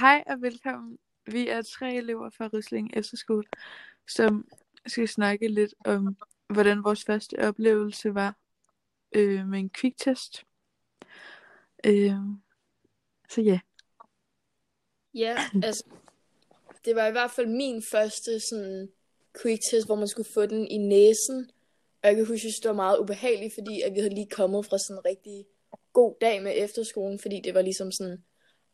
Hej og velkommen. Vi er tre elever fra Rysling Efterskole, som skal snakke lidt om, hvordan vores første oplevelse var øh, med en kviktest. Øh, så ja. Ja, altså, det var i hvert fald min første sådan quicktest, hvor man skulle få den i næsen. Og jeg kan huske, at det var meget ubehageligt, fordi at vi havde lige kommet fra sådan en rigtig god dag med efterskolen, fordi det var ligesom sådan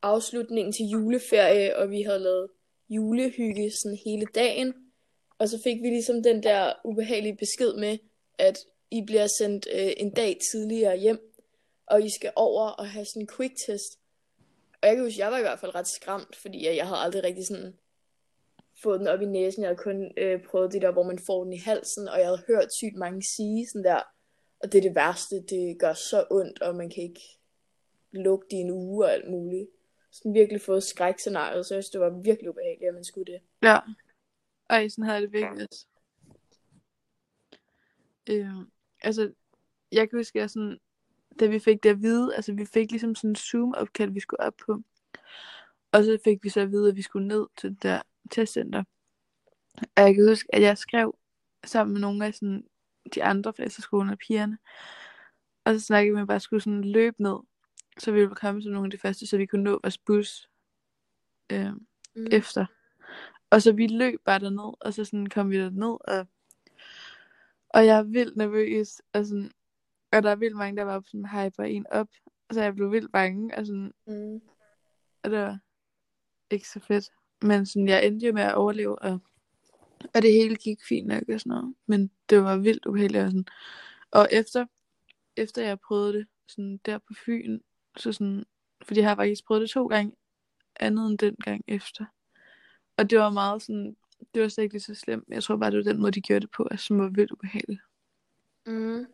afslutningen til juleferie, og vi havde lavet julehygge sådan hele dagen. Og så fik vi ligesom den der ubehagelige besked med, at I bliver sendt øh, en dag tidligere hjem, og I skal over og have sådan en quick test. Og jeg kan huske, jeg var i hvert fald ret skræmt, fordi jeg, jeg havde aldrig rigtig sådan fået den op i næsen. Jeg havde kun øh, prøvet det der, hvor man får den i halsen, og jeg havde hørt sygt mange sige sådan der, og det er det værste, det gør så ondt, og man kan ikke lugte i en uge og alt muligt. Sådan virkelig fået skrækscenariet, så jeg synes, det var virkelig ubehageligt, at man skulle det. Ja. Ej, sådan havde jeg det virkelig også. Øh, altså, jeg kan huske, at jeg sådan, da vi fik det at vide, altså vi fik ligesom sådan en Zoom-opkald, vi skulle op på. Og så fik vi så at vide, at vi skulle ned til det der testcenter. Og jeg kan huske, at jeg skrev sammen med nogle af sådan, de andre fra efterskolen og pigerne. Og så snakkede vi, at vi bare skulle sådan løbe ned, så vi ville komme som nogle af de første, så vi kunne nå vores bus øh, mm. efter. Og så vi løb bare derned, og så sådan kom vi derned, og, og jeg er vildt nervøs, og, sådan, og der er vildt mange, der var sådan hyper en op, så jeg blev vildt bange, og sådan, Mm. og det var ikke så fedt. Men sådan, jeg endte jo med at overleve, og, og det hele gik fint nok og sådan noget. Men det var vildt uheldigt. Og, sådan. og efter, efter jeg prøvede det sådan der på Fyn, så sådan, fordi jeg har faktisk prøvet det to gange, andet end den gang efter. Og det var meget sådan, det var slet ikke lige så slemt. Jeg tror bare, det var den måde, de gjorde det på, altså, som var vildt ubehageligt. Mm.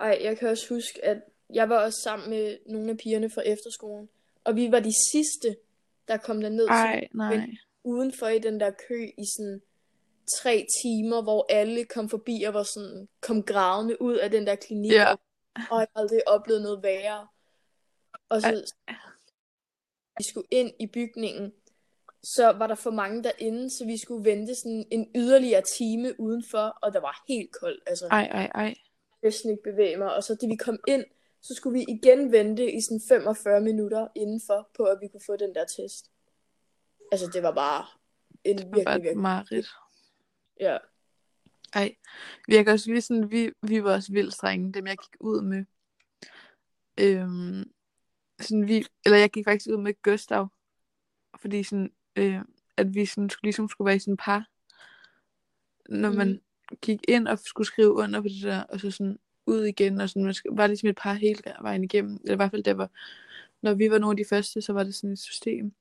Ej, jeg kan også huske, at jeg var også sammen med nogle af pigerne fra efterskolen, og vi var de sidste, der kom derned Ej, nej. Men- udenfor i den der kø i sådan tre timer, hvor alle kom forbi og var sådan, kom gravende ud af den der klinik, Ja. og, og jeg har aldrig oplevet noget værre. Og så vi skulle ind i bygningen, så var der for mange derinde, så vi skulle vente sådan en yderligere time udenfor, og der var helt koldt, altså Ej, ej, ej. næsten ikke bevæge mig. Og så da vi kom ind, så skulle vi igen vente i sådan 45 minutter indenfor, på at vi kunne få den der test. Altså, det var bare en Det var virkelig, bare virkelig... mareridt. Ja. Ej, jeg kan også vi, sådan, vi, vi var også vildt strenge, dem jeg gik ud med. Øhm, sådan vi, eller jeg gik faktisk ud med Gustav, fordi sådan, øh, at vi sådan, skulle, ligesom skulle være i sådan et par, når man Mhm. gik ind og skulle skrive under på det der, og så sådan ud igen, og sådan, man var ligesom et par hele vejen igennem, eller i hvert fald der var, når vi var nogle af de første, så var det sådan et system.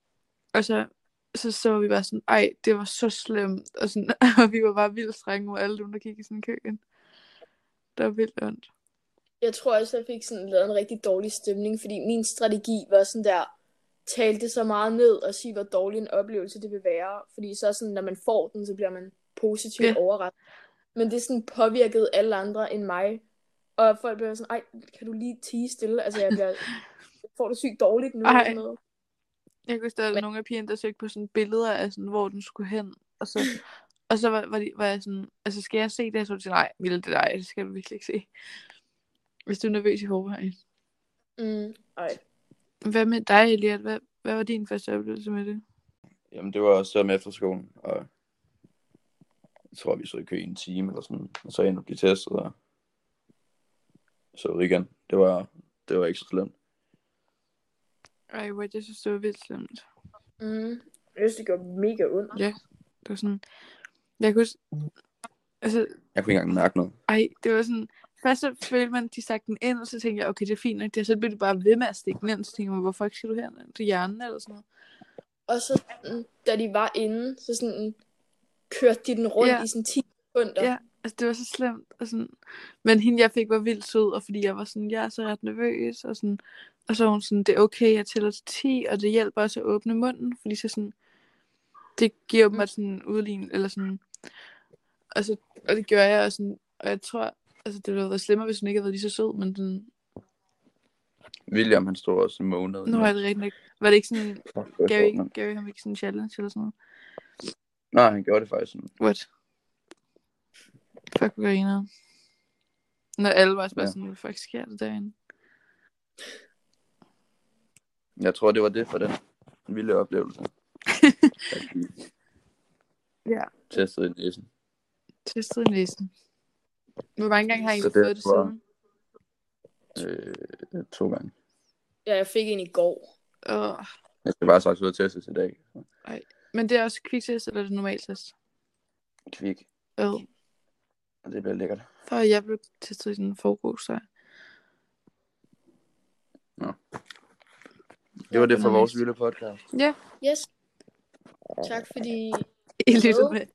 Og så, så, så var vi bare sådan, ej, det var så slemt, og, sådan, og vi var bare vildt strenge over alle dem, der gik i sådan en køen. Det var vildt ondt. Jeg tror også, jeg fik sådan lavet en rigtig dårlig stemning, fordi min strategi var sådan der, talte så meget ned og sige, hvor dårlig en oplevelse det vil være. Fordi så sådan, når man får den, så bliver man positivt Ja. overrasket. Men det sådan påvirkede alle andre end mig. Og folk blev sådan, ej, kan du lige tige stille? Altså, jeg bliver, jeg får det sygt dårligt nu. Ej. og sådan noget. Jeg kan huske, der var nogle af pigerne, der søgte på sådan billeder af, sådan, hvor den skulle hen. Og så, og så var, var, de, var jeg sådan, altså skal jeg se det? Så var de sådan, nej, Mille, det nej, det skal du virkelig ikke se. Hvis du er nervøs i forvejen. Mm, ej. Hvad med dig, Elias? Hvad, hvad var din første oplevelse med det? Jamen, det var også som efterskolen, og jeg tror, vi så i kø i en time eller sådan, og så endte vi blive testet, og så ud igen. Det var, det var ikke så slemt. Ej, what, jeg synes, det var vildt slemt. Mm. Jeg synes, det gjorde mega ondt. Ja, det var sådan... Jeg kunne. Altså, Jeg kunne ikke engang mærke noget. ej, det var sådan... Først så følte man, de stak den ind, og så tænkte jeg, okay, det er fint nok. Det, så blev de bare ved med at stikke den ind, så tænkte jeg, hvorfor ikke skal du her til hjernen eller sådan noget? Og så, sådan, da de var inde, så sådan, kørte de den rundt Ja. i sådan 10 sekunder. Ja, altså det var så slemt. Og sådan... Men hende, jeg fik, var vildt sød, og fordi jeg var sådan, jeg er så ret nervøs, og sådan... Og så hun sådan, det er okay, jeg tæller til 10, og det hjælper også at åbne munden, fordi så sådan... Det giver mig sådan udlign, eller sådan... Og, så, og det gjorde jeg, og, sådan, og jeg tror, altså det ville have været slemmere, hvis hun ikke havde været lige så sød, men sådan... William, han stod også en måned. Nu er det rigtigt nok. Var det ikke sådan, Fuck, Gary, mand. Gary han ikke sådan en challenge eller sådan noget? Nej, han gjorde det faktisk sådan. What? Fuck, hvor griner. Når alle var bare Ja. sådan, hvad fuck sker der derinde? Jeg tror, det var det for den vilde oplevelse. Ja. testede i næsen. Testet i næsen. Hvor mange gange har I Så fået det siden? Øh, to gange. Ja, jeg fik en i går. Åh. Jeg skal bare sagt ud og testes i dag. Men det er også kviktest, eller er det normaltest? Kvik. Øh. Og det bliver lækkert. For jeg blev testet i den forgårs, så Det var det for vores vilde podcast. ja, Yes. Tak fordi I lyttede med.